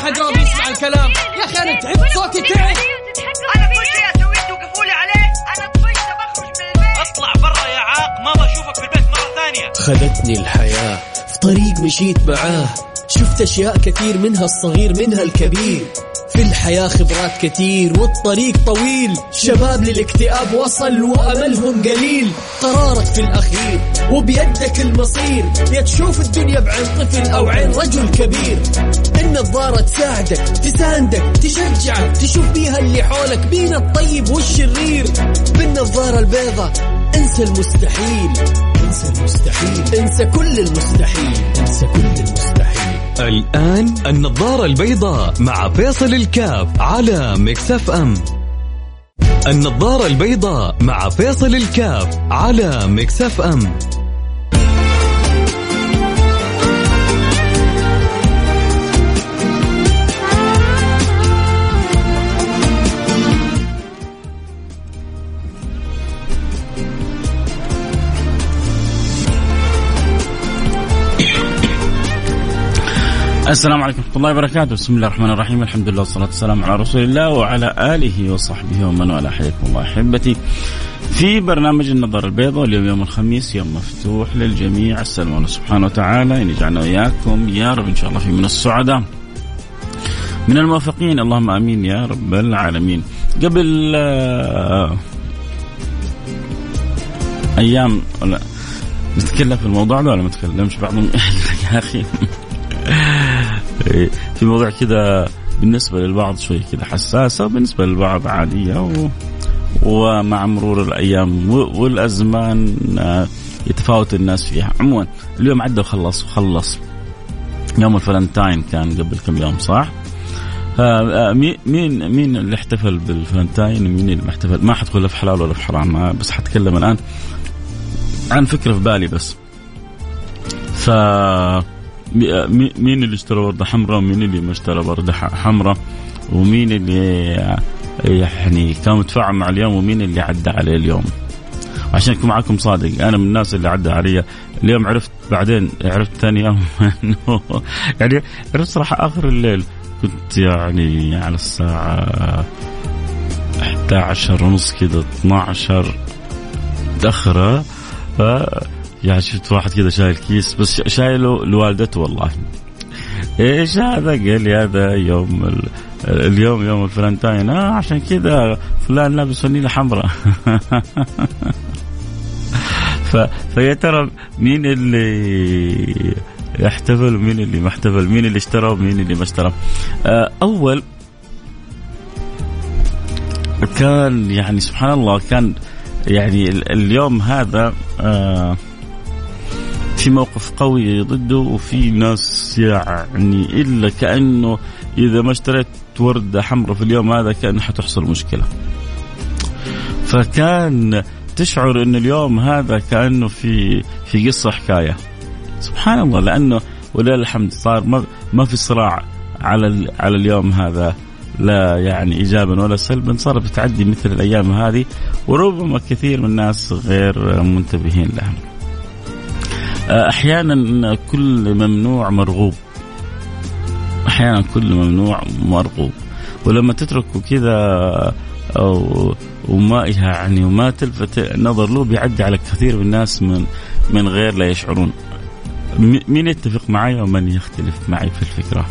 حد راضي يسمع الكلام يا أخي أنا تعبت صوتي تعب أنا كل شيء اسويه توقفوا لي عليه أنا طفشت بخرج من البيت اطلع برا يا عاق ما بشوفك في البيت مرة ثانية خذتني الحياة في طريق مشيت معاه. شفت أشياء كثير منها الصغير منها الكبير. في الحياة خبرات كتير والطريق طويل. شباب للاكتئاب وصل وأملهم قليل. قرارك في الأخير وبيدك المصير. يا تشوف الدنيا بعين طفل أو عين رجل كبير. النظارة تساعدك تساندك تشجعك تشوف بيها اللي حولك بين الطيب والشرير بالنظارة البيضة انسى المستحيل انسى المستحيل انسى كل المستحيل انسى كل المستحيل. الآن النظارة البيضاء مع فيصل الكاف على Mix FM. النظارة البيضاء مع فيصل الكاف على Mix FM. السلام عليكم ورحمة الله وبركاته، بسم الله الرحمن الرحيم، الحمد لله والصلاة والسلام على رسول الله وعلى آله وصحبه ومن والاه، حياكم الله أحبتي. في برنامج النظر البيضاء اليوم يوم الخميس يوم مفتوح للجميع، أسأل الله سبحانه وتعالى. أن يجعلنا وإياكم يا رب إن شاء الله في من السعداء. من الموفقين. اللهم آمين يا رب العالمين. قبل آه، أيام ولا نتكلم في الموضوع ده ولا ما نتكلمش؟ بعضهم يا أخي. في موضوع كذا بالنسبة للبعض شوي كذا حساسة وبالنسبة للبعض عادية و... ومع مرور الأيام والأزمان آه، يتفاوت الناس فيها. عموما اليوم عدى وخلص وخلص. يوم الفلنتاين كان قبل كم يوم صح؟ آه، آه، مين مين اللي احتفل بالفلنتاين؟ ومين اللي ما احتفل ما حدخل لا في حلال ولا في حرام بس حتكلم الآن عن فكرة في بالي بس. ف مين اللي اشترى وردة حمراء ومين اللي ما اشترى وردة حمراء ومين اللي يعني كان متفاعل مع اليوم ومين اللي عدى عليه اليوم؟ عشان اكون معكم صادق أنا من الناس اللي عدى علي. اليوم عرفت بعدين عرفت ثاني يوم إنه يعني عرفت صراحة آخر الليل كنت يعني على الساعة 11 ونص كذا 12 متاخره ف يعني شفت واحد كذا شايل كيس بس شايله لوالدته والله إيش هذا؟ قال لي هذا يوم ال... اليوم يوم الفلنتاين آه عشان كذا فلان لابس فنيله حمراء. فيا ترى مين اللي احتفل ومين اللي ما احتفل مين اللي اشترى ومين اللي ما اشترى آه، أول كان يعني سبحان الله كان يعني ال- اليوم هذا آه في موقف قوي ضده وفي ناس يعني إلا كأنه إذا ما اشتريت ورده حمراء في اليوم هذا كأنه حتحصل مشكلة. فكان تشعر إن اليوم هذا كأنه في في قصة حكاية. سبحان الله لأنه ولله الحمد صار ما ما في صراع على على اليوم هذا لا يعني ايجابا ولا سلبا صارت بتعدي مثل الأيام هذه وربما كثير من الناس غير منتبهين لها. أحيانا كل ممنوع مرغوب. أحيانا كل ممنوع مرغوب ولما تتركه كذا أو وما يعني وما تلفت النظر له بيعدي على كثير من الناس من من غير لا يشعرون. مين يتفق معي ومن يختلف معي في الفكرة؟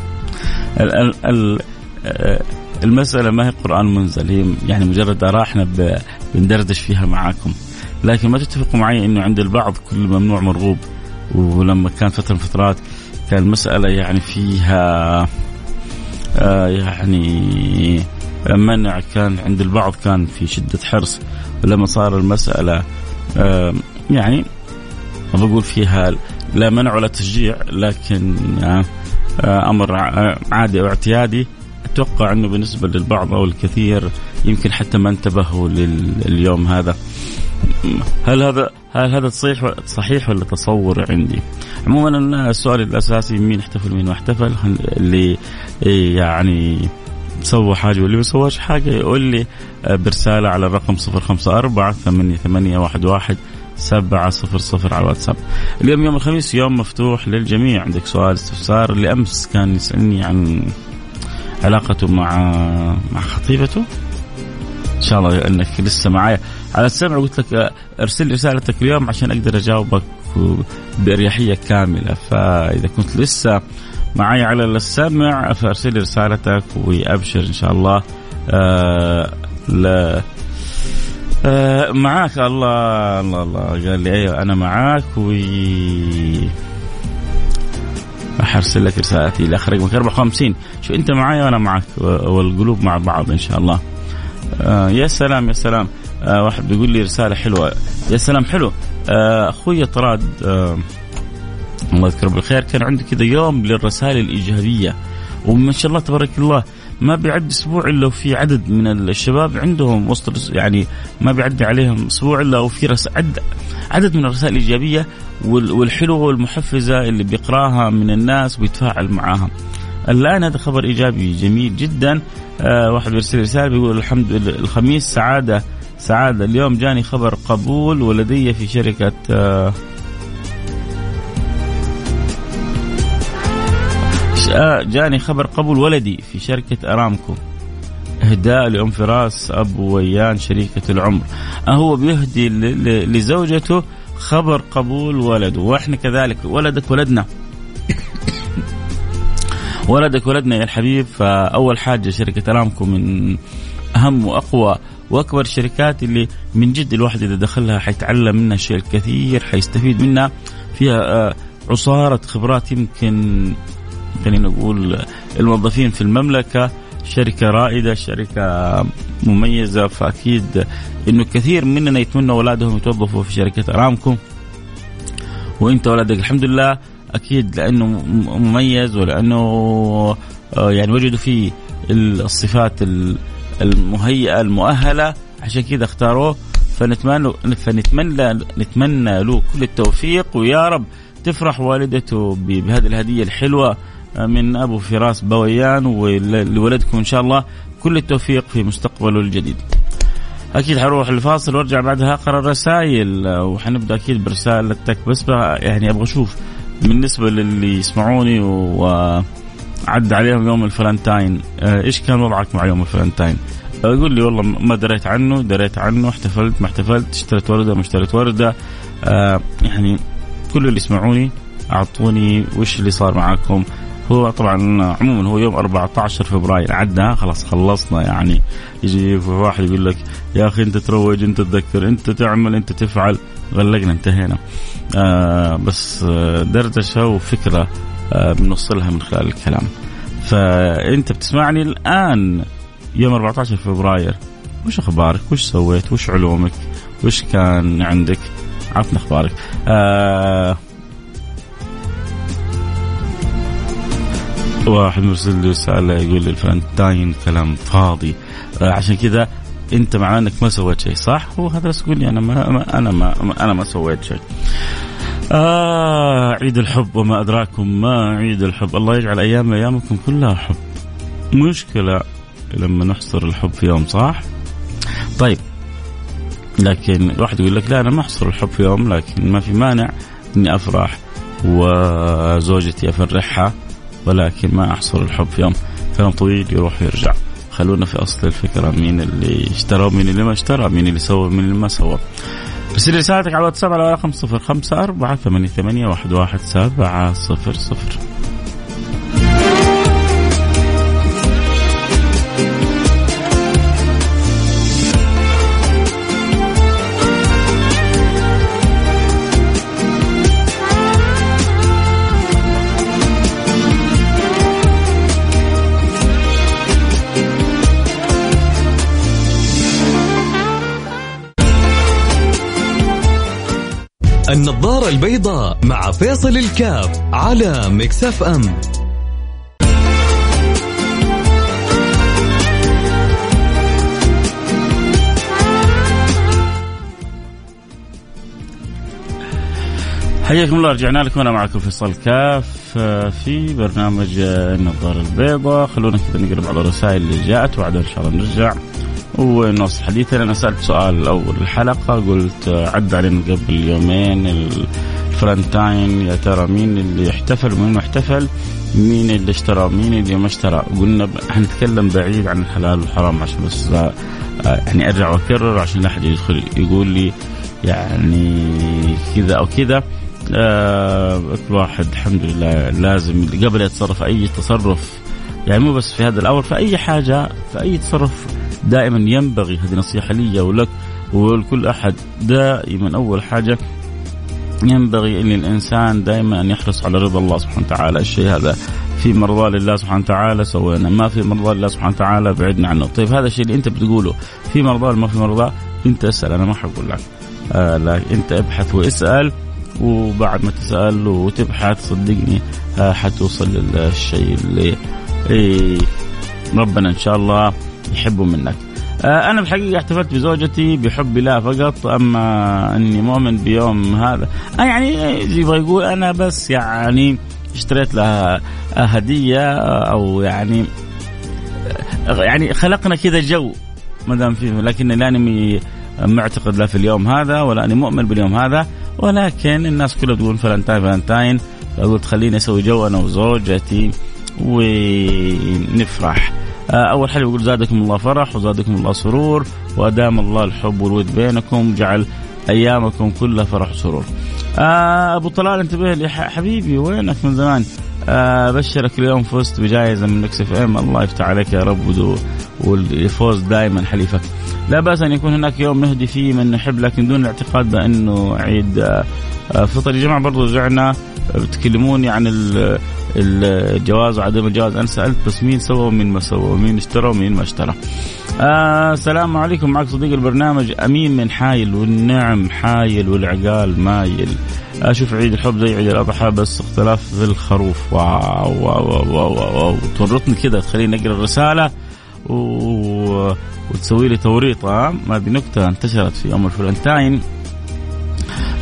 ال- ال- آه، المسألة ما هي قرآن منزل هي يعني مجرد آراء إحنا بندردش فيها معاكم لكن ما تتفقوا معي إنه عند البعض كل ممنوع مرغوب ولما كان فترة من فترات كان المسألة يعني فيها آه يعني منع كان عند البعض كان في شدة حرص. ولما صار المسألة آه يعني بقول فيها لا منع ولا تشجيع لكن آه أمر عادي أو اعتيادي. أتوقع أنه بالنسبة للبعض أو الكثير يمكن حتى ما انتبهوا لليوم هذا. هل هذا هل هذا صحيح صحيح ولا تصور عندي؟ عموما أنا السؤال الأساسي مين احتفل مين ما احتفل اللي يعني سوى حاجة واللي ما سواش حاجة يقول لي برسالة على الرقم 054 ثمانية ثمانية واحد واحد سبعة صفر صفر على الواتساب. اليوم يوم الخميس يوم مفتوح للجميع. عندك سؤال استفسار اللي أمس كان يسألني عن علاقته مع مع خطيبته. إن شاء الله إنك لسه معايا. على السمع قلت لك أرسل لي رسالتك اليوم عشان أقدر أجاوبك بأريحية كاملة. فإذا كنت لسه معي على السمع فأرسل لي رسالتك وأبشر إن شاء الله آه لا آه معاك. الله الله الله. قال لي أيوه أنا معاك و راح أرسل لك رسالتي لآخر رقمك 54 شو أنت معي وأنا معك والقلوب مع بعض إن شاء الله. آه يا سلام يا سلام. آه واحد بيقول لي رسالة حلوة. يا سلام حلو. آه أخوي طراد آه الله يذكره بالخير كان عنده كذا يوم للرسائل الإيجابية. وما شاء الله تبارك الله ما بيعد أسبوع إلا وفي عدد من الشباب عندهم وسط يعني ما بيعدي عليهم أسبوع إلا وفي رس عد عدد من الرسائل الإيجابية والحلوة والمحفزة اللي بيقراها من الناس ويتفاعل معاها. الان هذا خبر إيجابي جميل جدا. آه واحد بيرسل رسالة بيقول الحمد لله الخميس سعادة سعادة. اليوم جاني خبر قبول ولدي في شركة آه جاني خبر قبول ولدي في شركة أرامكو. إهداء لأم فراس أبو ويان شريكة العمر. هو بيهدي لزوجته خبر قبول ولده. وإحنا كذلك ولدك ولدنا. ولدك ولدنا يا الحبيب فأول حاجة شركة أرامكو من أهم وأقوى وأكبر الشركات اللي من جد الواحد إذا دخلها حيتعلم منها شيء الكثير حيستفيد منها. فيها عصارة خبرات يمكن خلينا نقول الموظفين في المملكة. شركة رائدة شركة مميزة فأكيد إنه كثير مننا يتمنى أولادهم يتوظفوا في شركة ارامكو وأنت ولدك الحمد لله أكيد لأنه مميز ولأنه آه، يعني وجدوا فيه الصفات المهيئة المؤهلة. عشان كذا اختاروه. فنتمنى فنتمنى نتمنى له كل التوفيق. ويا رب تفرح والدته بهذه الهدية الحلوة من أبو فراس بويان. ولولدكم إن شاء الله كل التوفيق في مستقبله الجديد. أكيد حروح الفاصل وارجع بعدها. اقرا الرسائل وحنبدأ أكيد برسالتك. بس يعني أبغى أشوف بالنسبة للي يسمعوني وعد عليهم يوم الفلنتاين إيش كان وضعك مع يوم الفلنتاين؟ يقول لي والله ما دريت عنه دريت عنه احتفلت ما احتفلت اشتريت وردة ما اشتريت وردة. آه يعني كل اللي يسمعوني أعطوني وش اللي صار معاكم. هو طبعا عموما هو يوم 14 فبراير عدى خلاص خلصنا يعني. يجي واحد يقول لك يا أخي أنت تروج أنت تذكر أنت تعمل أنت تفعل. غلقنا انتهينا آه بس دردشة وفكرة آه بنوصلها من خلال الكلام فأنت بتسمعني الآن يوم 14 فبراير وش أخبارك؟ وش سويت؟ وش علومك؟ وش كان عندك؟ عطنا أخبارك. آه واحد مرسل لي رسالة يقول لي الفلنتاين كلام فاضي آه عشان كذا انت مع انك ما سويت شيء صح؟ هو هذا بس لي أنا ما, ما أنا ما أنا ما سويت شيء. آه عيد الحب وما أدراكم ما عيد الحب. الله يجعل أيام أيامكم كلها حب. مشكلة لما نحصر الحب في يوم صح؟ طيب لكن الواحد يقول لك لا أنا ما أحصر الحب في يوم لكن ما في مانع إني أفرح وزوجتي أفرحها ولكن ما أحصر الحب في يوم. كلام طويل يروح ويرجع. خلونا في أصل الفكرة مين اللي اشترى ومين اللي ما اشترى مين اللي سوى ومين اللي ما سوى. ارسل رسالتك على الواتساب على رقم 054 88 11700 النظارة البيضاء مع فيصل الكاف على Mix FM حياكم الله رجعنا لكم. أنا معكم فيصل كاف آه، في برنامج النظارة البيضاء. خلونا كذا نقرب على الرسائل اللي جاءت وبعدين إن شاء الله نرجع. ونواصل حديثنا أنا سألت سؤال أول الحلقة قلت عد علينا قبل يومين الفلنتاين يا ترى مين اللي احتفل؟ ومين ما احتفل مين اللي اشترى؟ مين اللي ما اشترى؟ قلنا حنتكلم بعيد عن الحلال والحرام عشان بس آه، يعني أرجع وأكرر عشان لا أحد يدخل يقول لي يعني كذا أو كذا. آه كل واحد الحمد لله لازم قبل يتصرف أي تصرف يعني مو بس في هذا الامر في أي حاجة في أي تصرف دائما ينبغي هذه نصيحة لي ولك ولكل أحد. دائما أول حاجة ينبغي إن الإنسان دائما أن يحرص على رضا الله سبحانه وتعالى. الشيء هذا في مرضى لله سبحانه وتعالى سوينا ما في مرضى لله سبحانه وتعالى بعدنا عنه. طيب هذا الشيء اللي أنت بتقوله في مرضى ما في مرضى أنت اسأل أنا ما حقول لك. آه لا أنت ابحث واسأل وبعد ما تسأل وتبحث صدقني آه حتوصل للشيء اللي ربنا إن شاء الله يحبه منك. آه، أنا بالحقيقة احتفلت بزوجتي بحب الله فقط أما إني مؤمن بيوم هذا آه يعني يبغى يقول أنا بس يعني اشتريت لها هدية أو يعني يعني خلقنا كذا جو ما دام فيه لكن لا أني معتقد لا في اليوم هذا ولا أني مؤمن باليوم هذا ولكن الناس كلها تقول فلنتاين فلنتاين فقلت خليني أسوي جو أنا وزوجتي. ونفرح آه، أول حاجة بقول زادكم الله فرح وزادكم الله سرور وادام الله الحب والود بينكم جعل أيامكم كلها فرح وسرور. آه أبو طلال انتبه لي حبيبي وينك من زمان؟ آه بشرك اليوم فزت بجائزة من Mix FM الله يفتح عليك يا رب والفوز دائما حليفك. لا بأس أن يكون هناك يوم نهدي فيه من نحب لكن دون الاعتقاد بأنه عيد آه فطر يا جماعة برضو رجعنا بتكلموني عن الجواز وعدم الجواز. أنا سألت بس مين سوى ومين ما سوى ومين اشترى ومين ما اشترى. آه السلام عليكم. معك صديق البرنامج أمين من حايل والنعم حايل والعقال مايل. أشوف عيد الحب زي عيد الأضحى بس اختلاف في الخروف. wow wow wow, wow. تورطني كذا تخليني أقرأ الرسالة و... وتسوي لي توريطه ما بنكته انتشرت في يوم الفلنتاين.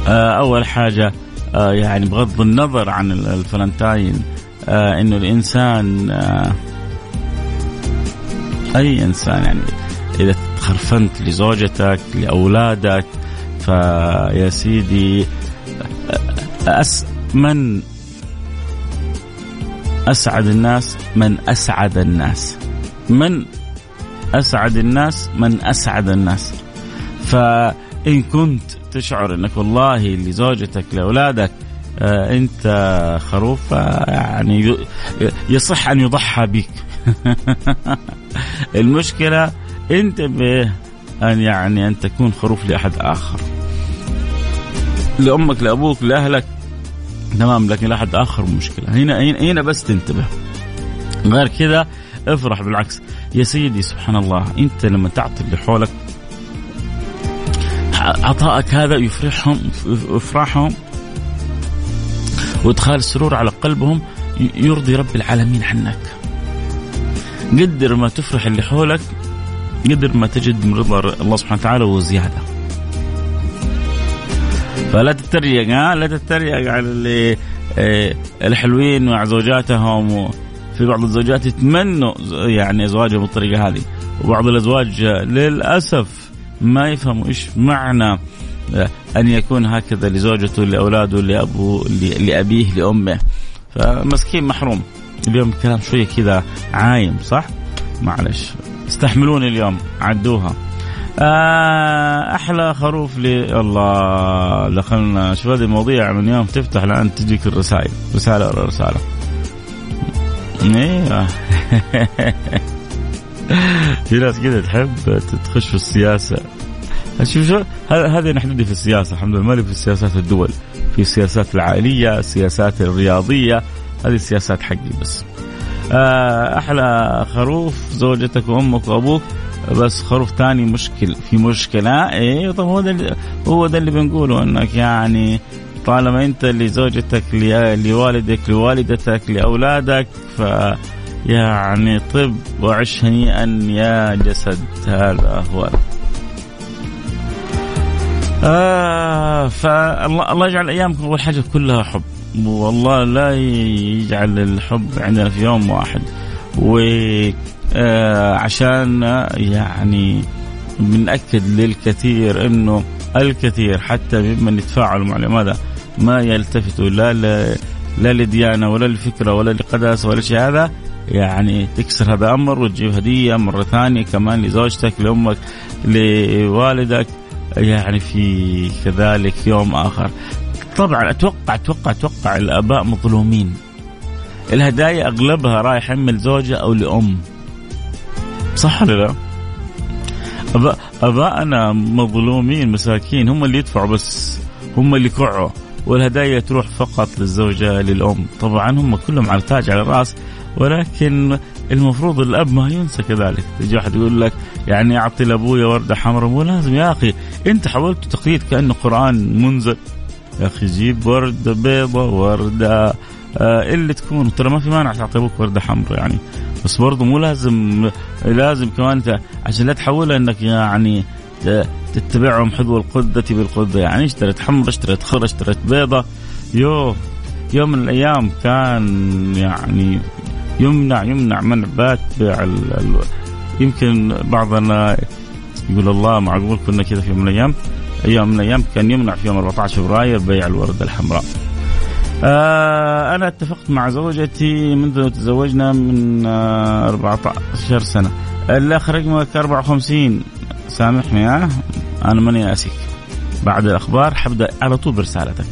آه أول حاجة آه يعني بغض النظر عن الفلنتاين آه إنه الإنسان آه أي إنسان يعني إذا تخرفنت لزوجتك لأولادك فيا سيدي أس من أسعد الناس من أسعد الناس. من أسعد الناس من أسعد الناس. فإن كنت تشعر انك والله لزوجتك لأولادك آه انت خروف يعني يصح أن يضحى بك. المشكلة انتبه أن يعني أن تكون خروف لأحد آخر. لأمك لأبوك لأهلك تمام لكن لأحد آخر مشكلة. هنا هنا بس تنتبه. غير كذا افرح بالعكس. يا سيدي سبحان الله انت لما تعطي اللي حولك عطائك هذا يفرحهم افراحهم وادخال السرور على قلبهم يرضي رب العالمين عنك. قدر ما تفرح اللي حولك قدر ما تجد من رضا الله سبحانه وتعالى وزيادة. فلا تتريق ها؟ لا تتريق على اللي آه، الحلوين مع زوجاتهم. في بعض الزوجات يتمنوا يعني أزواجهم بالطريقة هذه. وبعض الأزواج للأسف ما يفهموا إيش معنى آه، أن يكون هكذا لزوجته لأولاده لابوه لأبيه لأمه. فمسكين محروم. اليوم الكلام شوية كذا عايم صح؟ معلش. استحملوني اليوم عدوها. آه أحلى خروف لي الله دخلنا. شوف هذه المواضيع من يوم تفتح الآن تجيك الرسائل. رسالة ورا رسالة. أيوه في ناس كذا تحب تخش في السياسة. شوف شو هذه نحن في السياسة الحمد لله. مالي في سياسات الدول في السياسات العائلية السياسات الرياضية. هذه السياسات حقي بس. آه، أحلى خروف زوجتك وأمك وأبوك بس خروف ثاني مشكل. في مشكلة إيه طب هو ده هو ده اللي بنقوله إنك يعني طالما أنت لزوجتك لوالدك لوالدتك لأولادك ف يعني طب وعش هنيئا يا جسد هذا هو. آه فالله الله يجعل أيامكم اول حاجة كلها حب. والله لا يجعل الحب عندنا في يوم واحد. وعشان آه، يعني بنأكد للكثير إنه الكثير حتى ممن يتفاعلوا مع ماذا ما يلتفتوا لا ل... لا لديانة ولا لفكرة ولا لقداسة ولا شيء. هذا يعني تكسر هذا أمر وتجيب هدية مرة ثانية كمان لزوجتك لأمك لوالدك يعني في كذلك يوم آخر. طبعا أتوقع أتوقع أتوقع الآباء مظلومين. الهدايا أغلبها رايح اما لزوجة أو لأم. صح ولا لا؟ أباء مظلومين مساكين هم اللي يدفعوا بس هم اللي كعوا والهدايا تروح فقط للزوجة للأم. طبعا هم كلهم على تاج على الرأس. ولكن المفروض الأب ما ينسى كذلك. تجي واحد يقول لك يعني أعطي لابويا ورده حمراء مو لازم. يا أخي أنت حولت تقييد كأنه قرآن منزل. يا أخي جيب ورده بيضة ورده آه اللي تكون. ترى ما في مانع تعطي أبوك ورده حمراء يعني. بس برضه مو لازم لازم كمان عشان لا تحولها إنك يعني تتبعهم حذو القدة بالقدة. يعني اشتريت حمرة اشتريت خضرة اشتريت بيضة. يو يوم من الأيام كان يعني يمنع يمنع منع بات بيع ال يمكن بعضنا يقول الله معقول كنا كذا في يوم من الأيام أيام من الأيام كان يمنع في يوم 14 فبراير بيع الوردة الحمراء. آه أنا اتفقت مع زوجتي منذ تزوجنا من آه 14 سنة. الاخ رقمك 54 سامحني ها أنا ماني اسك. بعد الأخبار حبدأ على طول برسالتك.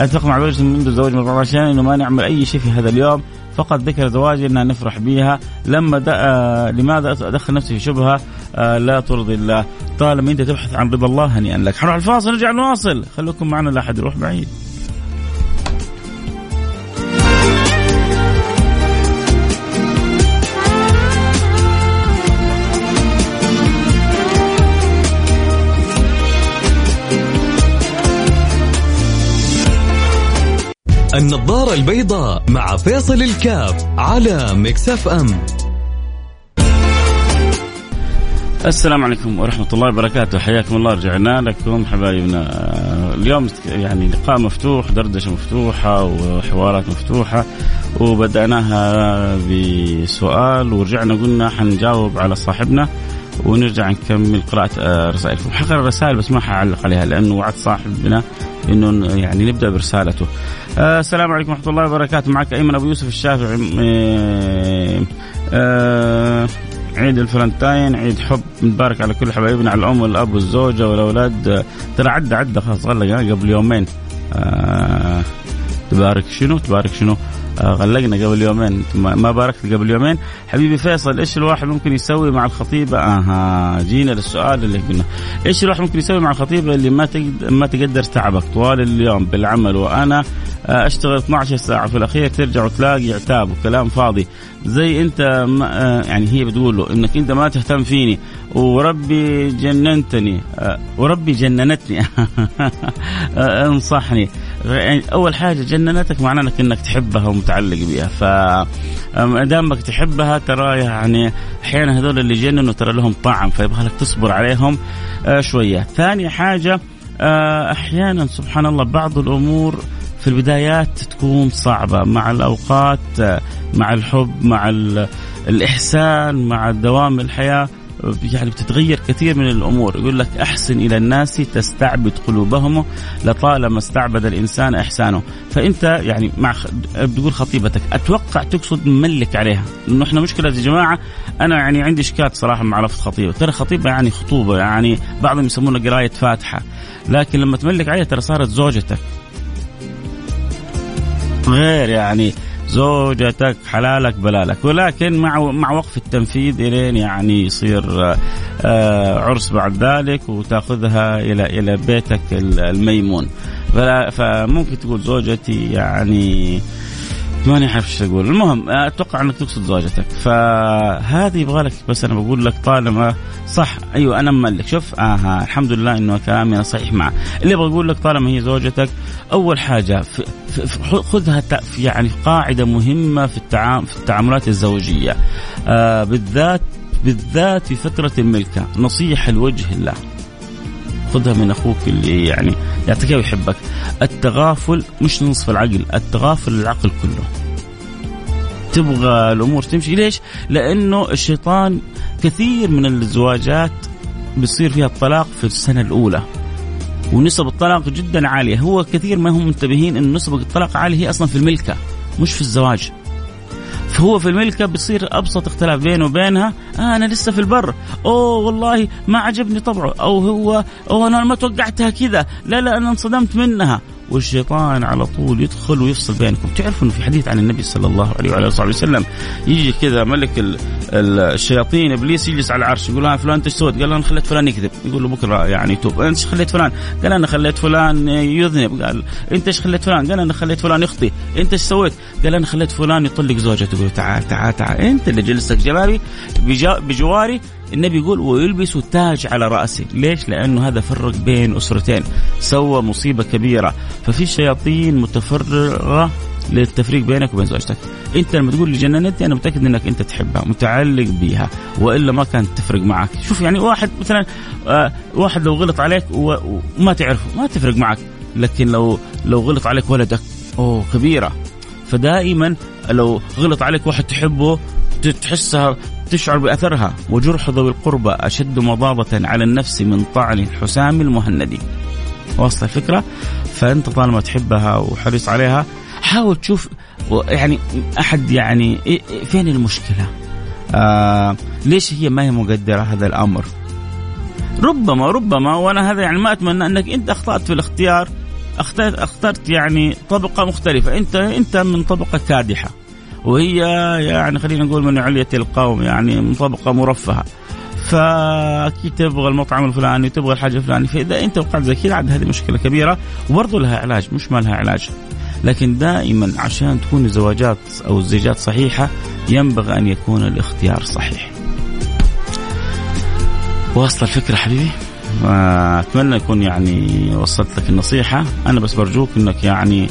أتفق مع زوجتي منذ الزواج من 14 سنه إنه ما نعمل أي شيء في هذا اليوم فقط ذكر زواجي انها نفرح بها لما آه لماذا أدخل نفسي في شبهة؟ آه لا ترضي الله. طالما أنت تبحث عن رضا الله هنيئا لك. حنروح الفاصل نرجع نواصل. خليكم معنا لا أحد يروح بعيد. النظارة البيضاء مع فيصل الكاف على مكسف أم السلام عليكم ورحمة الله وبركاته. حياكم الله. رجعنا لكم حبايبنا. اليوم يعني لقاء مفتوح دردشة مفتوحة وحوارات مفتوحة وبدأناها بسؤال ورجعنا قلنا حنجاوب على صاحبنا ونرجع نكمل قراءة رسائلكم. حقرأ الرسائل بس ما حعلق عليها لأنه وعد صاحبنا إنه يعني نبدأ برسالته. آه السلام عليكم ورحمة الله وبركاته. معك أيمن أبو يوسف الشافعي. آه آه عيد الفلنتاين عيد حب. مبارك على كل حبايبنا على الأم والأب والزوجة والأولاد. ترى عدى عدى خلاص قبل يومين. آه تبارك شنو؟ تبارك شنو؟ غلقنا قبل يومين. ما باركت قبل يومين. حبيبي فيصل إيش الواحد ممكن يسوي مع الخطيبه آها جينا للسؤال اللي قلنا. إيش الواحد ممكن يسوي مع الخطيبه اللي ما ما تقدر تعبك؟ طوال اليوم بالعمل وأنا آه، أشتغل 12 ساعة في الأخير ترجع وتلاقي عتاب وكلام فاضي. زي أنت ما آه، يعني هي بتقول له إنك أنت ما تهتم فيني. وربي جننتني. وربي جننتني. انصحني. يعني أول حاجة جننتك معناه انك إنك تحبها ومتعلق بها ف ما دامك تحبها ترى يعني أحيانا هذول اللي جننوا ترى لهم طعم فيبغى لك تصبر عليهم آه، شوية. ثاني حاجة آه، أحيانا سبحان الله بعض الأمور في البدايات تكون صعبة مع الأوقات آه، مع الحب مع الإحسان مع دوام الحياة. يعني بتتغير كثير من الأمور. يقول لك أحسن إلى الناس تستعبد قلوبهم لطالما استعبد الإنسان إحسانه. فأنت يعني مع بتقول خطيبتك أتوقع تقصد مملك عليها. لأنه إحنا مشكلة يا جماعة أنا يعني عندي إشكال صراحة مع لفظ خطيبة. ترى خطيبة يعني خطوبة يعني بعضهم يسمونها قراية فاتحة. لكن لما تملك عليها ترى صارت زوجتك. غير يعني زوجتك حلالك بلالك. ولكن مع مع وقف التنفيذ إلين يعني يصير آه، عرس بعد ذلك وتأخذها إلى إلى بيتك الميمون. فممكن تقول زوجتي يعني ماني عارف إيش أقول. المهم أتوقع إنك تقصد زوجتك. فهذه يبغى لك بس أنا بقول لك طالما صح. أيوه أنا مملك. شوف آها الحمد لله إنه كلامي صحيح معه. اللي أبغى أقول لك طالما هي زوجتك أول حاجة في في خذها في يعني قاعدة مهمة في التعامل في التعاملات الزوجية. آه بالذات بالذات في فتره الملكة نصيحة لوجه الله. خذها من أخوك اللي يعني يعطيك ويحبك. التغافل مش نصف العقل التغافل العقل كله. تبغى الأمور تمشي. ليش؟ لأنه الشيطان كثير من الزواجات بيصير فيها الطلاق في السنة الأولى. ونسب الطلاق جدا عالية. هو كثير ما هم منتبهين إن نسب الطلاق عالية هي أصلا في الملكة مش في الزواج. فهو في الملكة بصير أبسط اختلاف بينه وبينها. آه أنا لسه في البر. أوه والله ما عجبني طبعه. أو هو أو أنا ما توقعتها كذا. لا لا أنا انصدمت منها. والشيطان على طول يدخل ويفصل بينكم تعرفوا إنه في حديث عن النبي صلى الله عليه وعلى آله وسلم يجي كذا ملك ال- ال- الشياطين إبليس يجلس على العرش يقول ها فلان سويت؟ قال أنا خليت فلان يكذب يقول له بكرة يعني يتوب انت خليت فلان؟ قال أنا خليت فلان يذنب قال أنت إيش خليت فلان؟ قال أنا خليت فلان يخطي أنت إيش سويت؟ قال أنا خليت فلان يطلق زوجته يقول تعال تعال تعال أنت اللي جلستك بجا- بجواري النبي يقول ويلبس تاج على رأسه، ليش؟ لأنه هذا فرق بين أسرتين، سوى مصيبة كبيرة، ففي شياطين متفرغه للتفريق بينك وبين زوجتك، أنت لما تقول لي جننتني أنا متأكد إنك أنت تحبها، متعلق بها، وإلا ما كانت تفرق معك، شوف يعني واحد مثلا آه واحد لو غلط عليك وما تعرفه ما تفرق معك، لكن لو لو غلط عليك ولدك أوه كبيرة، فدائما لو غلط عليك واحد تحبه تحسها تشعر بأثرها وجرح ذوي القربى أشد مضاضة على النفس من طعن الحسام المهندي. واصل الفكرة؟ فأنت طالما تحبها وحريص عليها حاول تشوف يعني أحد يعني إيه- إيه- فين المشكلة؟ آه ليش هي ما هي مقدرة هذا الأمر؟ ربما ربما وأنا هذا يعني ما أتمنى أنك أنت أخطأت في الاختيار أخترت يعني طبقة مختلفة انت أنت من طبقة كادحة وهي يعني خلينا نقول من علية القوم يعني من طبقة مرفهة فأكيد تبغى المطعم الفلاني وتبغى الحاجة الفلانية فإذا أنت وقعت زي كذا عاد هذه مشكلة كبيرة وبرضه لها علاج مش ما لها علاج لكن دائما عشان تكون الزواجات أو الزيجات صحيحة ينبغي أن يكون الاختيار صحيح. واصل الفكرة حبيبي؟ اتمنى يكون يعني وصلت لك النصيحة أنا بس برجوك إنك يعني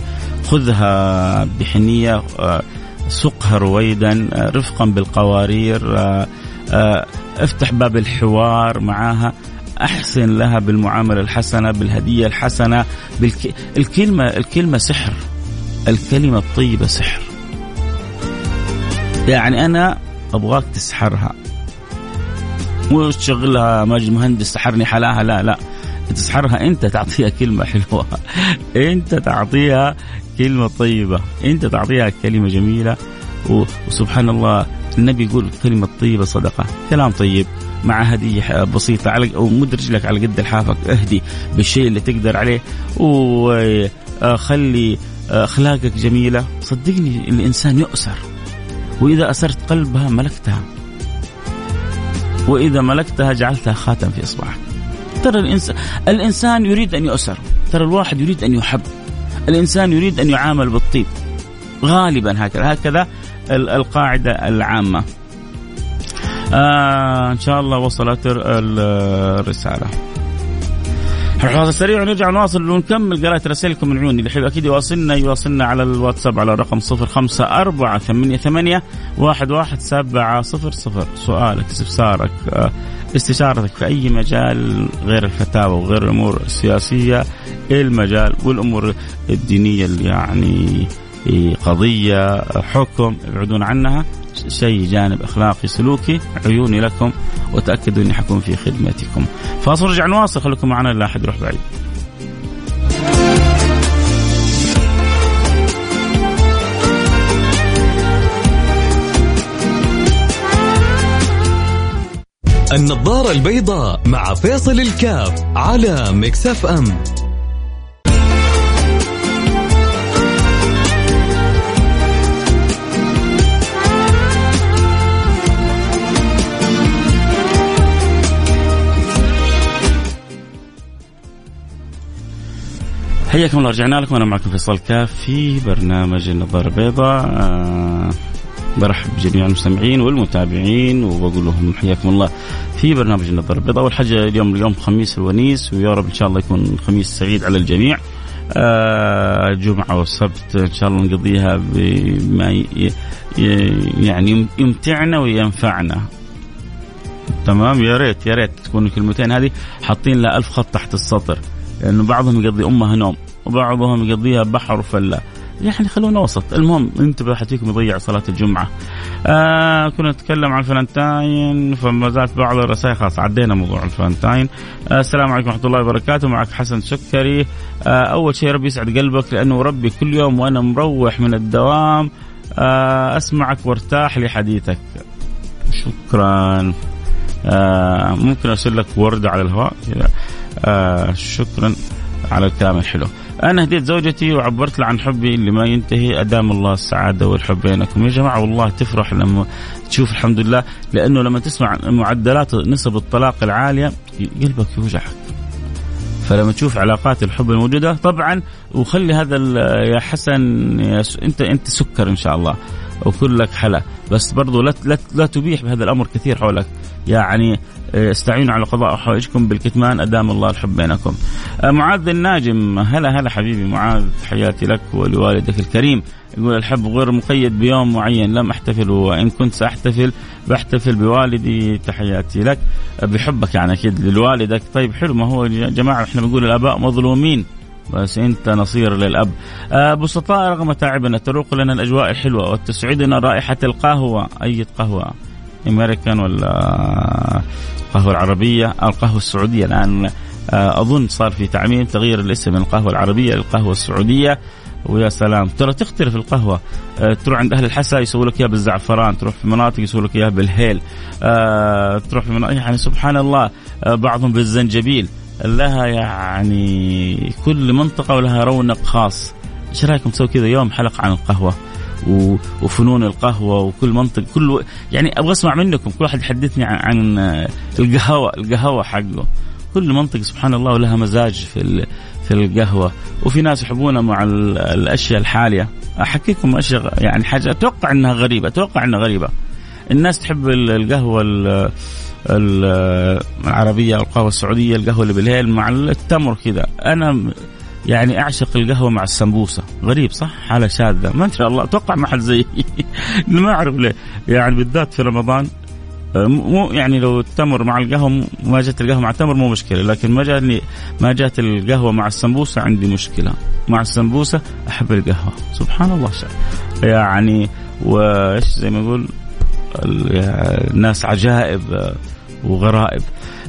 خذها بحنية آه، سقها رويدا آه، رفقا بالقوارير آه، آه، افتح باب الحوار معاها أحسن لها بالمعاملة الحسنة بالهدية الحسنة بالك... الكلمة الكلمة سحر الكلمة الطيبة سحر. يعني أنا أبغاك تسحرها. مو تشغلها مهندس سحرني حلاها لا لا. تسحرها انت تعطيها كلمة حلوة. انت تعطيها كلمة طيبة. انت تعطيها كلمة جميلة. وسبحان الله النبي يقول الكلمة الطيبه صدقة. كلام طيب مع هدية بسيطة على أو مد رجلك على قد لحافك اهدي بالشيء اللي تقدر عليه. وخلي أخلاقك جميلة. صدقني الإنسان يؤسر. وإذا أسرت قلبها ملكتها. وإذا ملكتها جعلتها خاتم في إصبعك. ترى الإنسان الإنسان يريد أن يؤسر. ترى الواحد يريد أن يحب. الإنسان يريد أن يعامل بالطيب. غالبا هكذا هكذا ال- القاعدة العامة. آه إن شاء الله وصلت ال- الرسالة. الفاصل سريع ونرجع نواصل ونكمل قراءة رسائلكم من عيوني. اللي أكيد يواصلنا يواصلنا على الواتساب على الرقم صفر خمسة أربعة ثمانية ثمانية واحد واحد سبعة صفر صفر. سؤالك استفسارك آه، استشارتك في أي مجال غير الفتاوى وغير الأمور السياسية المجال والأمور الدينية اللي يعني إيه، قضية حكم ابعدون عنها شيء جانب أخلاقي سلوكي عيوني لكم وتأكدوا إني حكون في خدمتكم. فاصل نرجع نواصل خليكم معنا لا أحد يروح بعيد. النظارة البيضاء مع فيصل الكاف على مكسف أم. حياكم الله رجعنا لكم. أنا معكم فيصل كاف في برنامج النظارة البيضاء. آه برحب بجميع المستمعين والمتابعين وبقول لهم حياكم الله في برنامج النظاره البيضاء. أول حاجة اليوم اليوم خميس الونيس ويا رب إن شاء الله يكون خميس سعيد على الجميع. آه جمعة والسبت إن شاء الله نقضيها بما يعني يمتعنا وينفعنا. تمام؟ يا ريت يا ريت تكون الكلمتين هذه حاطين لها ألف خط تحت السطر لأنه بعضهم يقضيها نوم وبعضهم يقضيها بحر وفلة يعني خلونا وسط. المهم انتبه احد فيكم يضيع صلاة الجمعة. آه كنا نتكلم عن الفلنتاين فما زالت بعض الرسائل خلاص عدينا موضوع الفلنتاين. آه السلام عليكم ورحمة الله وبركاته. معك حسن سكري. آه أول شيء ربي يسعد قلبك لأنه ربي كل يوم وأنا مروح من الدوام. آه أسمعك وارتاح لحديثك. شكرا. آه ممكن أرسل لك ورده على الهواء آه شكرا على الكلام الحلو. أنا هديت زوجتي وعبرت لها عن حبي اللي ما ينتهي. أدام الله السعادة والحب بينكم يا جماعة والله تفرح لما تشوف الحمد لله. لأنه لما تسمع معدلات نسب الطلاق العالية قلبك يوجعك. فلما تشوف علاقات الحب الموجودة طبعا وخلي هذا يا حسن يا س... أنت أنت سكر إن شاء الله وكلك حلا. بس برضو لا لا, لا تبيح بهذا الأمر كثير حولك. يعني استعينوا على قضاء حوائجكم بالكتمان أدام الله الحب بينكم. آه، معاذ الناجم هلا هلا حبيبي معاذ حياتي لك ولوالدك الكريم. يقول الحب غير مقيد بيوم معين لم أحتفل وإن كنت سأحتفل بحتفل بوالدي تحياتي لك. آه، بحبك يعني أكيد لوالدك. طيب حلو ما هو يا جماعة إحنا بنقول الآباء مظلومين بس أنت نصير للأب. بسطاء رغم تعبنا تروق لنا الأجواء الحلوة وتسعدنا رائحة القهوة. أي قهوة؟ أمريكان ولا القهوه العربية القهوه السعودية. الآن آه، أظن صار في تعميم تغيير الاسم من القهوه العربية للقهوه السعودية. ويا سلام. ترى تختلف القهوة. أه تروح عند أهل الحسا يسووا لك إياها بالزعفران تروح في مناطق يسووا لك إياها بالهيل. أه تروح في مناطق يعني سبحان الله بعضهم بالزنجبيل. لها يعني كل منطقة ولها رونق خاص. إيش رأيكم تسوي كذا يوم حلقة عن القهوة؟ وفنون القهوة وكل منطق كل يعني أبغى أسمع منكم كل واحد يحدثني عن, عن القهوة القهوة حقه. كل منطقه سبحان الله ولها مزاج في في القهوة. وفي ناس يحبونها مع الأشياء الحالية. أحكيكم أشياء يعني حاجة أتوقع إنها غريبة أتوقع إنها غريبة. الناس تحب القهوة العربية أو القهوة السعودية القهوة اللي بالليل مع التمر كذا. أنا يعني أعشق القهوة مع السمبوسة. غريب صح؟ حاله شاذه ما شاء الله. أتوقع ما حد زي ما أعرف ليه. يعني بالذات في رمضان آه، مو يعني لو التمر مع القهوة ما جت القهوة مع التمر مو مشكلة. لكن ما جاني ما جات القهوة مع السمبوسة عندي مشكلة. مع السمبوسة أحب القهوة. سبحان الله شاء. يعني وإيش زي ما يقول الناس عجائب آه، وغرائب.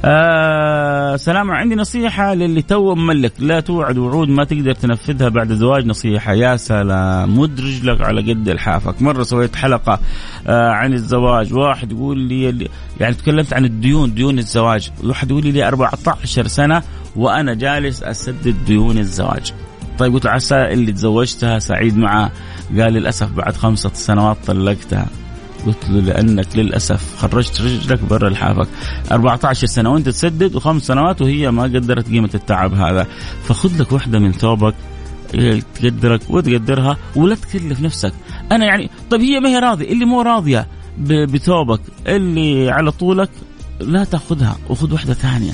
آه سلام عندي نصيحة للي تو مملك. لا توعد وعود ما تقدر تنفذها بعد زواج نصيحة. يا سلام مد رجلك على قد لحافك. مرة سويت حلقة آه عن الزواج. واحد يقول لي يعني تكلمت عن الديون ديون الزواج. واحد يقول لي 14 سنة وأنا جالس أسدد ديون الزواج. طيب قلت عسى اللي تزوجتها سعيد معاه قال للأسف بعد خمسة سنوات طلقتها. قلت له لأنك للأسف خرجت رجلك برا لحافك. 14 سنة وأنت تسدد وخمس سنوات وهي ما قدرت قيمة التعب هذا. فخذ لك واحدة من ثوبك تقدرك وتقدرها ولا تكلف نفسك. أنا يعني طيب هي ما هي راضية؟ اللي مو راضية بثوبك اللي على طولك لا تأخذها وخذ واحدة ثانية.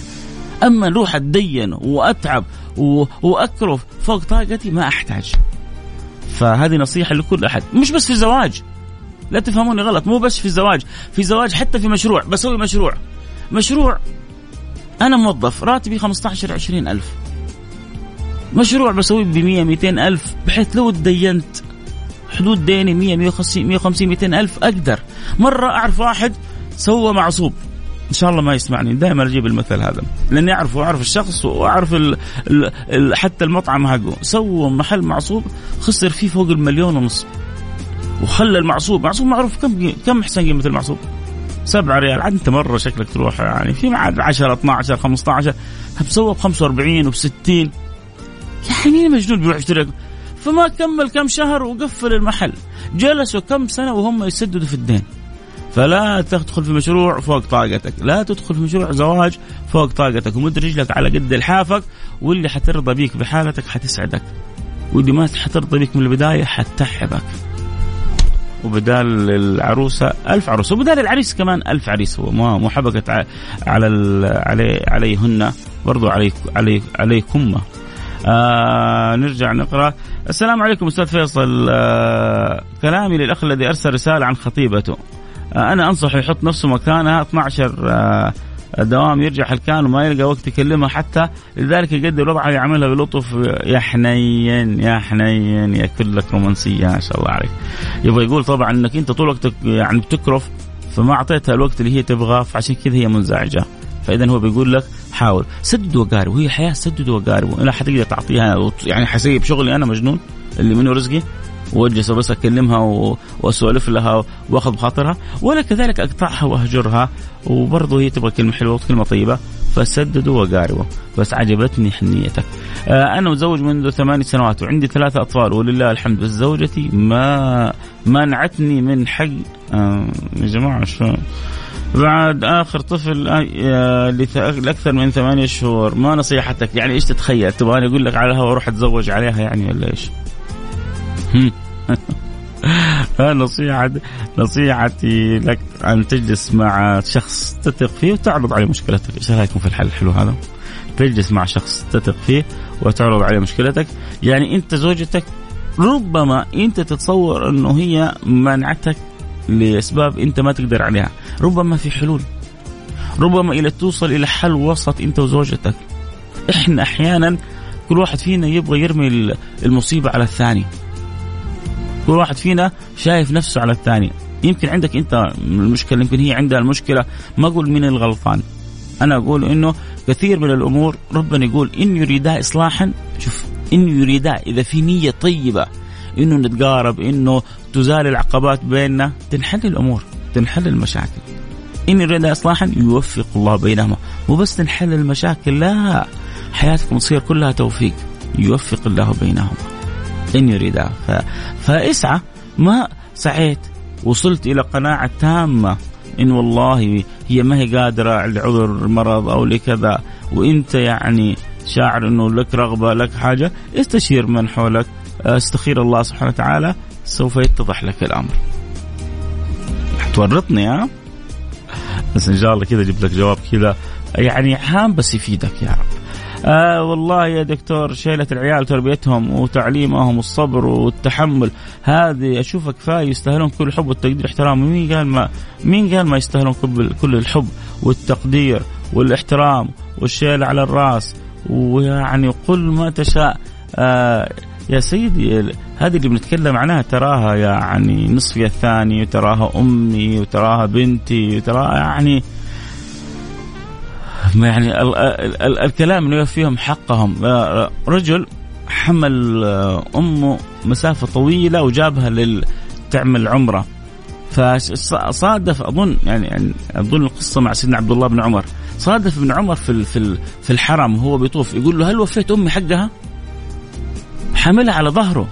أما نروح أتدين وأتعب وأكرف فوق طاقتي ما أحتاج. فهذه نصيحة لكل أحد. مش بس في الزواج. لا تفهموني غلط مو بس في الزواج في زواج حتى في مشروع بسوي مشروع. مشروع أنا موظف راتبي 15 20 ألف. مشروع بسويه ب 100 200 ألف بحيث لو تدينت حدود ديني 100 150 150 200 ألف أقدر. مرة أعرف واحد سوى معصوب. إن شاء الله ما يسمعني دائما أجيب المثل هذا. لأني أعرفه واعرف الشخص وأعرف ال ال ال حتى المطعم حقه سوى محل معصوب خسر فيه فوق المليون ونص. وخلى المعصوب. معصوب معروف كم كم حسين قيمة المعصوب؟ 7 ريال. عاد انت مرة شكلك تروح يعني في معاد 10 12 15 بسوى ب 45 وب 60 يعني مجنون بيروح يشتري؟ فما كمل كم شهر وقفل المحل. جلسوا كم سنة وهم يسددوا في الدين. فلا تدخل في مشروع فوق طاقتك. لا تدخل في مشروع زواج فوق طاقتك. ومد رجلك على قد لحافك. واللي حترضى بيك بحالتك حتسعدك. واللي ما حترضى بيك من البداية حتتعبك. وبدال العروسة ألف عروسة وبدال العريس كمان ألف عريس مو حبكت على علي عليهن برضو عليك علي عليكم. آه نرجع نقرأ. السلام عليكم أستاذ فيصل. آه كلامي للأخ الذي أرسل رسالة عن خطيبته. آه أنا أنصح يحط نفسه مكانها. 12 آه الدوام يرجع حلكان وما يلقى وقت يكلمها حتى لذلك يقدر الوضع يعملها بلطف. يا حنين يا حنين يا كلك رومانسية ما شاء الله عليك. يبغى يقول طبعا إنك أنت طول وقتك يعني بتكرف فما أعطيتها الوقت اللي هي تبغاه فعشان كذا هي منزعجة. فاذا هو بيقول لك حاول. سدد وقارب وهي حياة سدد وقارب لا حتقدر تعطيها يعني حسيب شغلي أنا مجنون اللي منه رزقي؟ واجلس بس أكلمها وأسولف لها وأخذ بخاطرها ولا كذلك أقطعها وأهجرها وبرضه هي تبغى كلمة حلوة وكلمة طيبة فسددوا وقاربوا بس عجبتني حنيتك. آه أنا متزوج منذ ثماني سنوات وعندي ثلاثة أطفال ولله الحمد بس زوجتي ما منعتني من حق آه يا جماعة شو؟ بعد آخر طفل آه، لأكثر من ثمانية شهور ما نصيحتك يعني إيش تتخيل؟ تبغاني أقول لك على الهواء أروح أتزوج عليها يعني ولا إيش؟ نصيحة نصيحتي لك أن تجلس مع شخص تثق فيه وتعرض عليه مشكلتك، إيش رأيكم في الحل الحلو هذا؟ تجلس مع شخص تثق فيه وتعرض عليه مشكلتك، يعني أنت زوجتك ربما أنت تتصور أنه هي منعتك لأسباب أنت ما تقدر عليها، ربما في حلول. ربما إلى توصل إلى حل وسط أنت وزوجتك. إحنا أحيانا كل واحد فينا يبغى يرمي المصيبة على الثاني كل واحد فينا شايف نفسه على الثاني. يمكن عندك انت المشكلة يمكن هي عندها المشكلة. ما أقول مين الغلطان. أنا أقول إنه كثير من الأمور ربنا يقول إن يريدا اصلاحا شوف إن يريدا إذا في نية طيبة إنه نتقارب إنه تزال العقبات بيننا. تنحل الأمور تنحل المشاكل. إن يريد اصلاحا يوفق الله بينهما. مو بس تنحل المشاكل لا. حياتكم تصير كلها توفيق. يوفق الله بينهما. إن يريدها. ف... فاسعى ما سعيت. وصلت إلى قناعة تامة. إن والله هي ما هي قادرة لعذر مرض أو لكذا. وأنت يعني شاعر أنه لك رغبة لك حاجة استشير من حولك. استخير الله سبحانه وتعالى. سوف يتضح لك الأمر. تورطني ها؟ بس إن شاء الله كذا جبت لك جواب كذا. يعني هام بس يفيدك يا رب. آه والله يا دكتور شيلة العيال تربيتهم وتعليمهم والصبر والتحمل. هذه أشوفها كفاية يستاهلون كل الحب والتقدير والاحترام مين قال ما مين قال ما يستاهلون كل الحب والتقدير والاحترام والشيل على الرأس؟ ويعني قل ما تشاء. آه يا سيدي هذه اللي بنتكلم عنها تراها يعني نصفي الثاني وتراها أمي وتراها بنتي وتراها يعني يعني ال ال الكلام إنه يوفيهم حقهم. آه، رجل حمل آه، أمه مسافة طويلة وجابها لل تعمل عمرة. فصادف أظن يعني, يعني أظن القصة مع سيدنا عبد الله بن عمر. صادف ابن عمر في في في الحرم وهو بيطوف يقول له هل وفيت أمي حقها؟ حاملها على ظهره.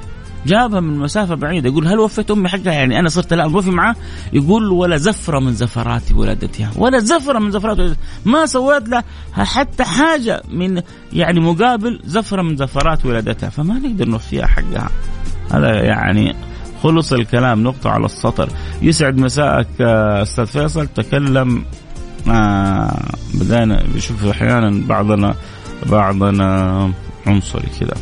جابها من مسافة بعيدة يقول هل وفيت أمي حقها؟ يعني أنا صرت لا وفي معاه. يقول ولا زفرة من زفرات ولادتها ولا زفرة من زفرات ولادتها. ما سويت له حتى حاجة من يعني مقابل زفرة من زفرات ولادتها. فما نقدر نوفيها حقها. هذا يعني خلص الكلام. نقطة على السطر. يسعد مساءك أستاذ فيصل. تكلم آه بدأنا بشوف أحيانا بعضنا بعضنا عنصري كذا.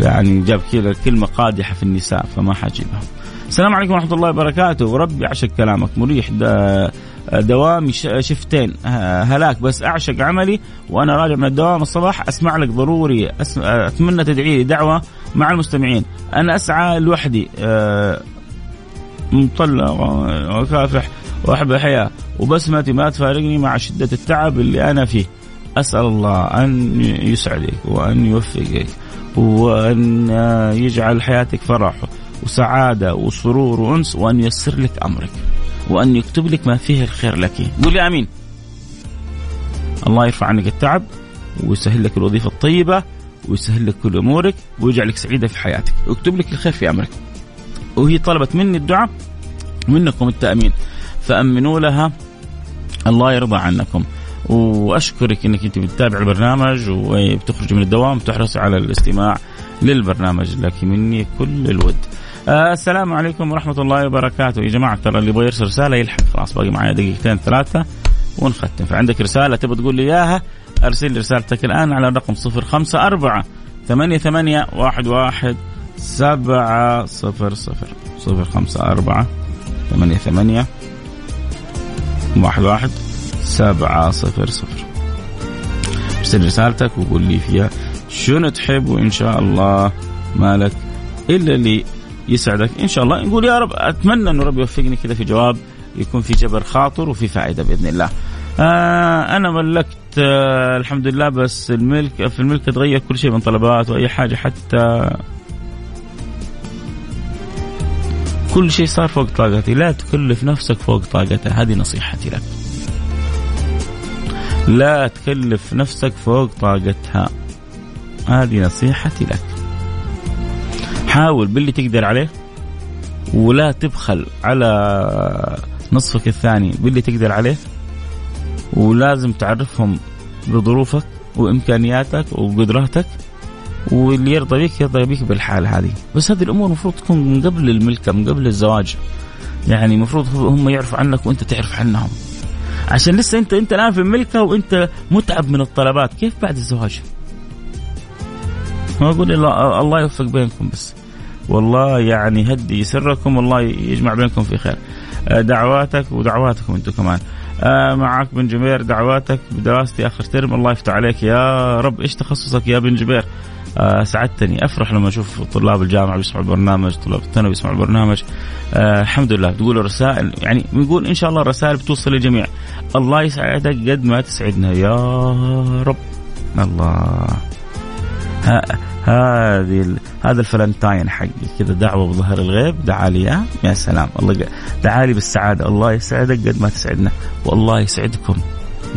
يعني جاب كذا كلمة قادحة في النساء فما حجيبها السلام عليكم ورحمة الله وبركاته. وربي عشق كلامك. مريح دوامي شفتين. هلاك بس أعشق عملي وأنا راجع من الدوام الصباح أسمع لك ضروري. أتمنى تدعي لي دعوة مع المستمعين. أنا أسعى لوحدي أه، مطلق وكافح وأحب الحياة وبسمتي ما تفارقني مع شدة التعب اللي أنا فيه. أسأل الله أن يسعدك وأن يوفقك. وأن يجعل حياتك فرح وسعادة وسرور وأنس وأن ييسر لك أمرك وأن يكتب لك ما فيه الخير لك. قولي آمين. الله يرفع عنك التعب ويسهل لك الوظيفة الطيبة ويسهل لك كل أمورك ويجعلك سعيدة في حياتك. ويكتب لك الخير في أمرك. وهي طلبت مني الدعاء منكم التأمين. فأمنوا لها. الله يرضى عنكم. وأشكرك إنك أنت بتتابع البرنامج وبتخرج من الدوام تحرص على الاستماع للبرنامج لك مني كل الود. آه السلام عليكم ورحمة الله وبركاته. يا جماعة ترى اللي يبغى يرسل رسالة يلحق خلاص باقي معي دقيقتين ثلاثة ونختم فعندك رسالة تبغى تقول لي إياها؟ أرسل لي رسالتك الآن على الرقم 054 ثمانية ثمانية واحد واحد سبعة صفر صفر. صفر خمسة أربعة ثمانية ثمانية واحد واحد سبعة صفر صفر. ارسل رسالتك وقول لي فيها شنو تحب وإن شاء الله مالك إلا اللي يسعدك إن شاء الله نقول يا رب أتمنى أنه رب يوفقني كذا في جواب يكون في جبر خاطر وفي فائدة بإذن الله. آه أنا ملكت آه الحمد لله بس الملك في الملك تغير كل شيء من طلبات وأي حاجة حتى كل شيء صار فوق طاقتي. لا تكلف نفسك فوق طاقتها. هذه نصيحتي لك. لا تكلف نفسك فوق طاقتها. هذه نصيحتي لك. حاول باللي تقدر عليه ولا تبخل على نصفك الثاني باللي تقدر عليه ولازم تعرفهم بظروفك وإمكانياتك وقدراتك واللي يرضى بك يرضى بك بالحال هذه. بس هذه الأمور المفروض تكون من قبل الملكه من قبل الزواج. يعني المفروض هم يعرفوا عنك وأنت تعرف عنهم. عشان لسه انت انت الآن في الملكه وانت متعب من الطلبات. كيف بعد الزواج؟ ما أقول الله يوفق بينكم بس. والله يعني هدي سركم والله يجمع بينكم في خير. آه، دعواتك ودعواتكم أنتم كمان. آه معك بن جبير دعواتك بدراستي آخر ترم. الله يفتح عليك. يا رب إيش تخصصك يا بن جبير؟ آه سعدتني أفرح لما أشوف طلاب الجامعة بيسمعوا البرنامج طلاب الثانوي بيسمعوا البرنامج. آه الحمد لله. تقولوا رسائل يعني بنقول إن شاء الله الرسائل بتوصل للجميع. الله يسعدك قد ما تسعدنا. يا رب. الله. هذه هذا الفلنتاين حقي. كذا دعوة بظهر الغيب. دعا لي. يا سلام. الله دعا لي بالسعادة. الله يسعدك قد ما تسعدنا. والله يسعدكم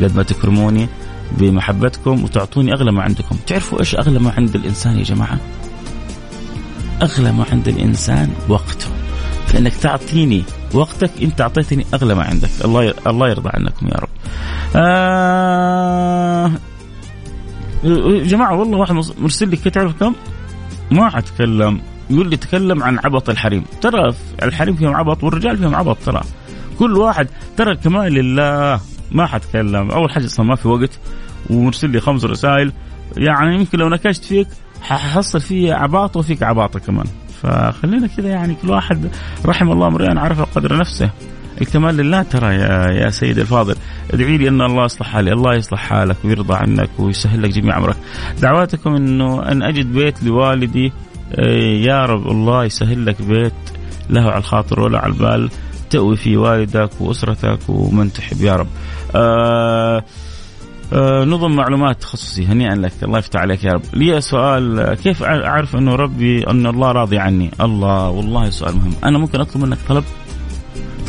قد ما تكرموني. بمحبتكم وتعطوني أغلى ما عندكم. تعرفوا إيش أغلى ما عند الإنسان يا جماعة؟ أغلى ما عند الإنسان وقته. فإنك تعطيني وقتك إنت أعطيتني أغلى ما عندك. الله الله يرضى عنكم يا رب. آه جماعة والله واحد مرسل لي تعرف كم؟ ما حتكلم يقول لي تكلم عن عبط الحريم. ترى الحريم فيهم عبط والرجال فيهم عبط ترى. كل واحد ترى الكمال لله ما حتكلم. أول حاجة أصلا ما في وقت ومرسل لي خمس رسائل. يعني يمكن لو نكشت فيك ححصل فيه عباطه وفيك عباطة كمان. فخلينا كذا يعني كل واحد رحم الله امرئ عرف قدر نفسه. الكمال لله ترى يا يا سيدي الفاضل. ادعي لي أن الله يصلح حالي. الله يصلح حالك ويرضى عنك ويسهل لك جميع أمرك. دعواتكم إنه أن أجد بيت لوالدي. إيه، يا رب الله يسهل لك بيت له على الخاطر ولا على البال. تأوي في والدك وأسرتك ومن تحب. يا رب. آه آه نظم معلومات تخصصي هنيئا لك. الله يفتح عليك يا رب. لي سؤال كيف أعرف أنه ربي أن الله راضي عني؟ الله والله سؤال مهم. أنا ممكن أطلب منك طلب؟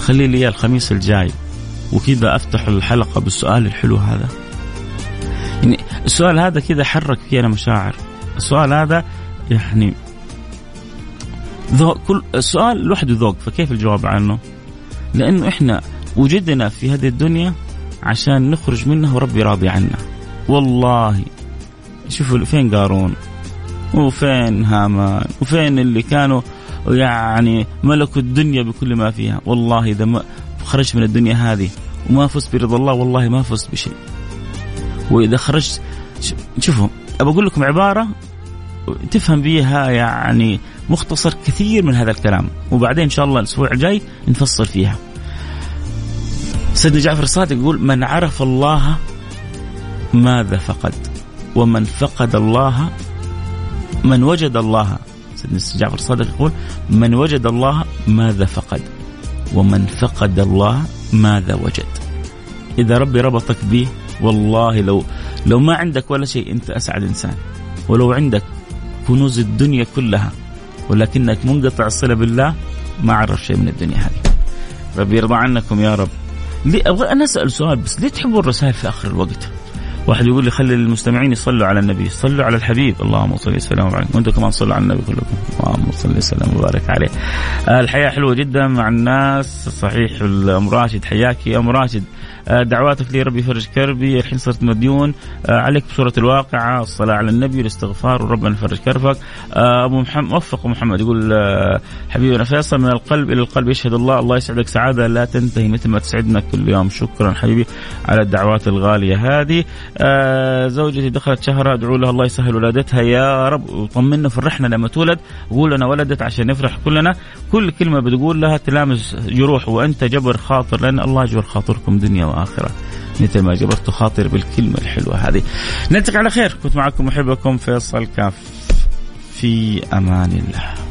خلي لي الخميس الجاي وكذا أفتح الحلقة بالسؤال الحلو هذا. يعني السؤال هذا كذا حرك فيه أنا مشاعر. السؤال هذا يعني ذوق كل السؤال لوحده ذوق فكيف الجواب عنه؟ لأنه إحنا وجدنا في هذه الدنيا عشان نخرج منها وربي راضي عنا. والله شوفوا فين قارون وفين هامان وفين اللي كانوا يعني ملكوا الدنيا بكل ما فيها. والله إذا ما خرجت من الدنيا هذه وما فزت برضا الله والله ما فزت بشيء. وإذا خرجت شوفوا أبى أقول لكم عبارة تفهم بيها يعني مختصر كثير من هذا الكلام. وبعدين إن شاء الله الأسبوع الجاي نفصل فيها. سيدنا جعفر الصادق يقول من عرف الله ماذا فقد ومن فقد الله من وجد الله. سيدنا جعفر الصادق يقول من وجد الله ماذا فقد ومن فقد الله ماذا وجد. إذا ربي ربطك به والله لو لو ما عندك ولا شيء أنت أسعد إنسان. ولو عندك كنوز الدنيا كلها ولكنك منقطع الصلة بالله ما عرف شيء من الدنيا هذه. ربي يرضى عنكم يا رب. ليه أبغى أنا أسأل سؤال بس ليه تحبوا الرسائل في آخر الوقت؟ واحد يقول لي خلي المستمعين يصلوا على النبي. صلوا على الحبيب. اللهم صل وسلم وبارك وأنتم كمان صلوا على النبي كلكم. اللهم صل وسلم وبارك عليه. الحياة حلوة جدا مع الناس. صحيح ام راشد حياك يا أم راشد آه، دعواتك لي ربي يفرج كربي. الحين صرت مديون. آه، عليك بسورة الواقعة. الصلاة على النبي والاستغفار وربنا يفرج كربك آه، أبو محمد وفق محمد. يقول حبيبنا فيصل من القلب إلى القلب يشهد الله. الله يسعدك سعادة. لا تنتهي مثل ما تسعدنا كل يوم. شكرا حبيبي على الدعوات الغالية هذه. زوجتي دخلت شهرها ادعو لها الله يسهل ولادتها. يا رب وطمنا فرحنا لما تولد. قول لنا ولدت عشان نفرح كلنا. كل كلمة بتقول لها تلامس جروح وأنت جبر خاطر لأن الله جبر خاطركم دنيا وآخرة. مثل ما جبرت خاطر بالكلمة الحلوة هذه. نلتقي على خير. كنت معكم محبكم فيصل كاف. في أمان الله.